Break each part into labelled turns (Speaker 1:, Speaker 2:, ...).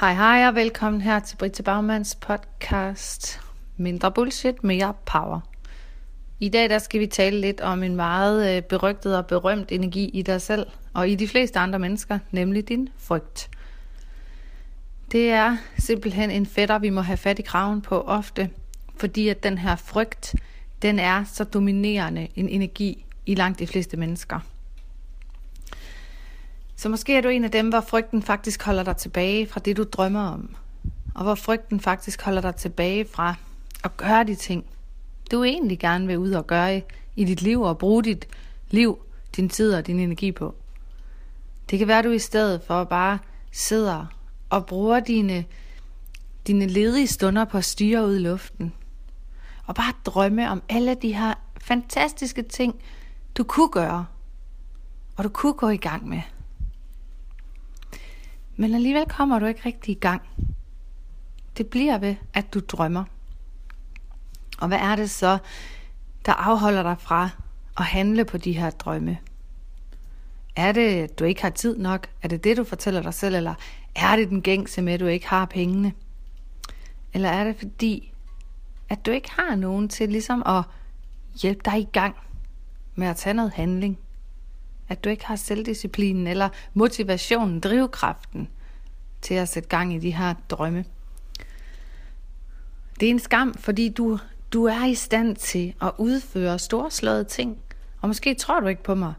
Speaker 1: Hej hej og velkommen her til Britta Bagmans podcast Mindre bullshit, mere power. I dag der skal vi tale lidt om en meget øh, berygtet og berømt energi i dig selv og i de fleste andre mennesker, nemlig din frygt. Det er simpelthen en fætter, vi må have fat i kraven på ofte, fordi at den her frygt, den er så dominerende en energi i langt de fleste mennesker. Så måske er du en af dem, hvor frygten faktisk holder dig tilbage fra det, du drømmer om. Og hvor frygten faktisk holder dig tilbage fra at gøre de ting, du egentlig gerne vil ud og gøre i dit liv og bruge dit liv, din tid og din energi på. Det kan være, at du i stedet for bare sidder og bruger dine, dine ledige stunder på at styre ud i luften. Og bare drømme om alle de her fantastiske ting, du kunne gøre, og du kunne gå i gang med. Men alligevel kommer du ikke rigtig i gang. Det bliver ved, at du drømmer. Og hvad er det så, der afholder dig fra at handle på de her drømme? Er det, at du ikke har tid nok? Er det det, du fortæller dig selv? Eller er det den gængse med, at du ikke har pengene? Eller er det fordi, at du ikke har nogen til ligesom at hjælpe dig i gang med at tage noget handling? At du ikke har selvdisciplinen eller motivationen, drivkraften til at sætte gang i de her drømme. Det er en skam, fordi du, du er i stand til at udføre storslåede ting. Og måske tror du ikke på mig.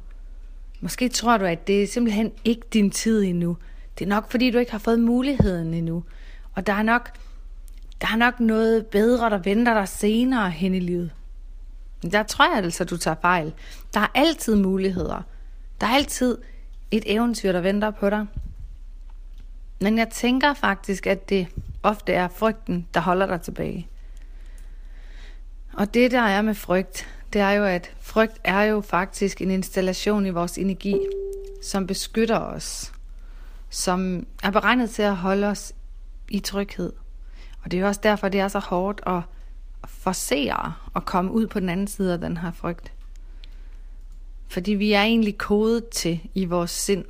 Speaker 1: Måske tror du, at det er simpelthen ikke din tid endnu. Det er nok, fordi du ikke har fået muligheden endnu. Og der er nok, der er nok noget bedre, der venter dig senere hen i livet. Men der tror jeg altså, du tager fejl. Der er altid muligheder. Der er altid et eventyr, der venter på dig. Men jeg tænker faktisk, at det ofte er frygten, der holder dig tilbage. Og det, der er med frygt, det er jo, at frygt er jo faktisk en installation i vores energi, som beskytter os, som er beregnet til at holde os i tryghed. Og det er jo også derfor, det er så hårdt at forsere at komme ud på den anden side af den her frygt. Fordi vi er egentlig kodet til i vores sind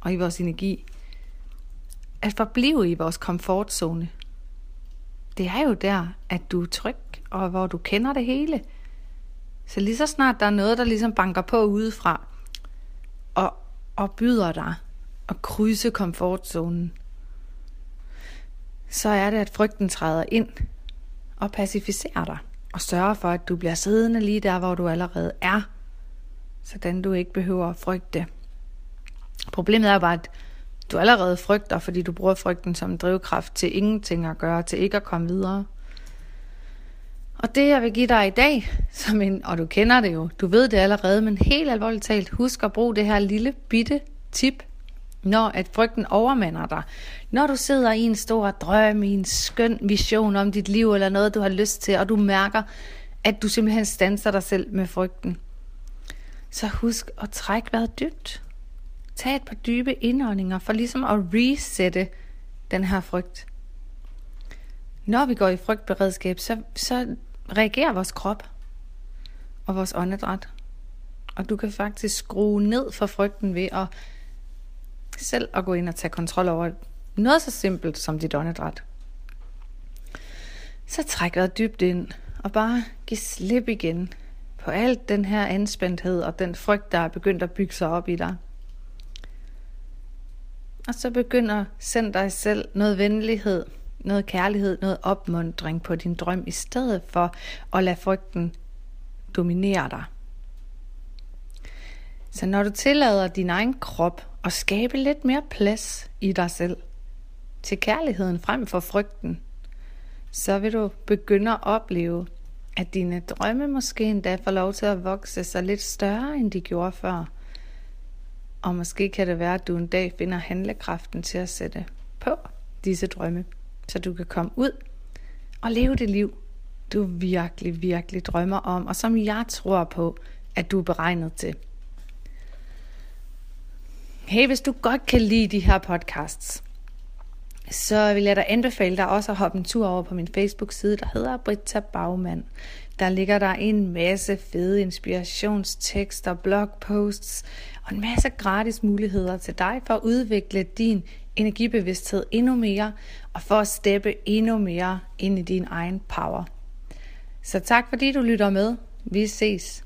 Speaker 1: og i vores energi at forblive i vores komfortzone. Det er jo der, at du er tryg, og hvor du kender det hele. Så lige så snart der er noget, der ligesom banker på udefra, og, og byder dig at krydse komfortzonen, så er det, at frygten træder ind og pacificerer dig, og sørger for, at du bliver siddende lige der, hvor du allerede er, sådan du ikke behøver at frygte. Problemet er bare, at du allerede frygter, fordi du bruger frygten som drivkraft til ingenting at gøre, til ikke at komme videre. Og det jeg vil give dig i dag, som en, og du kender det jo, du ved det allerede, men helt alvorligt talt, husk at bruge det her lille bitte tip, når at frygten overmander dig. Når du sidder i en stor drøm, i en skøn vision om dit liv, eller noget du har lyst til, og du mærker, at du simpelthen stanser dig selv med frygten. Så husk at trække vejret dybt. Tag et par dybe indåndinger for ligesom at resette den her frygt. Når vi går i frygtberedskab, så, så reagerer vores krop og vores åndedræt. Og du kan faktisk skrue ned for frygten ved at selv at gå ind og tage kontrol over noget så simpelt som dit åndedræt. Så træk vejret dybt ind og bare giv slip igen på alt den her anspændthed og den frygt, der er begyndt at bygge sig op i dig. Og så begynder send dig selv noget venlighed, noget kærlighed, noget opmundring på din drøm, i stedet for at lade frygten dominere dig. Så når du tillader din egen krop at skabe lidt mere plads i dig selv, til kærligheden frem for frygten, så vil du begynde at opleve, at dine drømme måske endda får lov til at vokse sig lidt større, end de gjorde før. Og måske kan det være, at du en dag finder handlekraften til at sætte på disse drømme, så du kan komme ud og leve det liv, du virkelig, virkelig drømmer om, og som jeg tror på, at du er beregnet til. Hey, hvis du godt kan lide de her podcasts, så vil jeg da anbefale dig også at hoppe en tur over på min Facebook-side, der hedder Britta Bagmand. Der ligger der en masse fede inspirationstekster, blogposts og en masse gratis muligheder til dig for at udvikle din energibevidsthed endnu mere, og for at steppe endnu mere ind i din egen power. Så tak fordi du lytter med. Vi ses.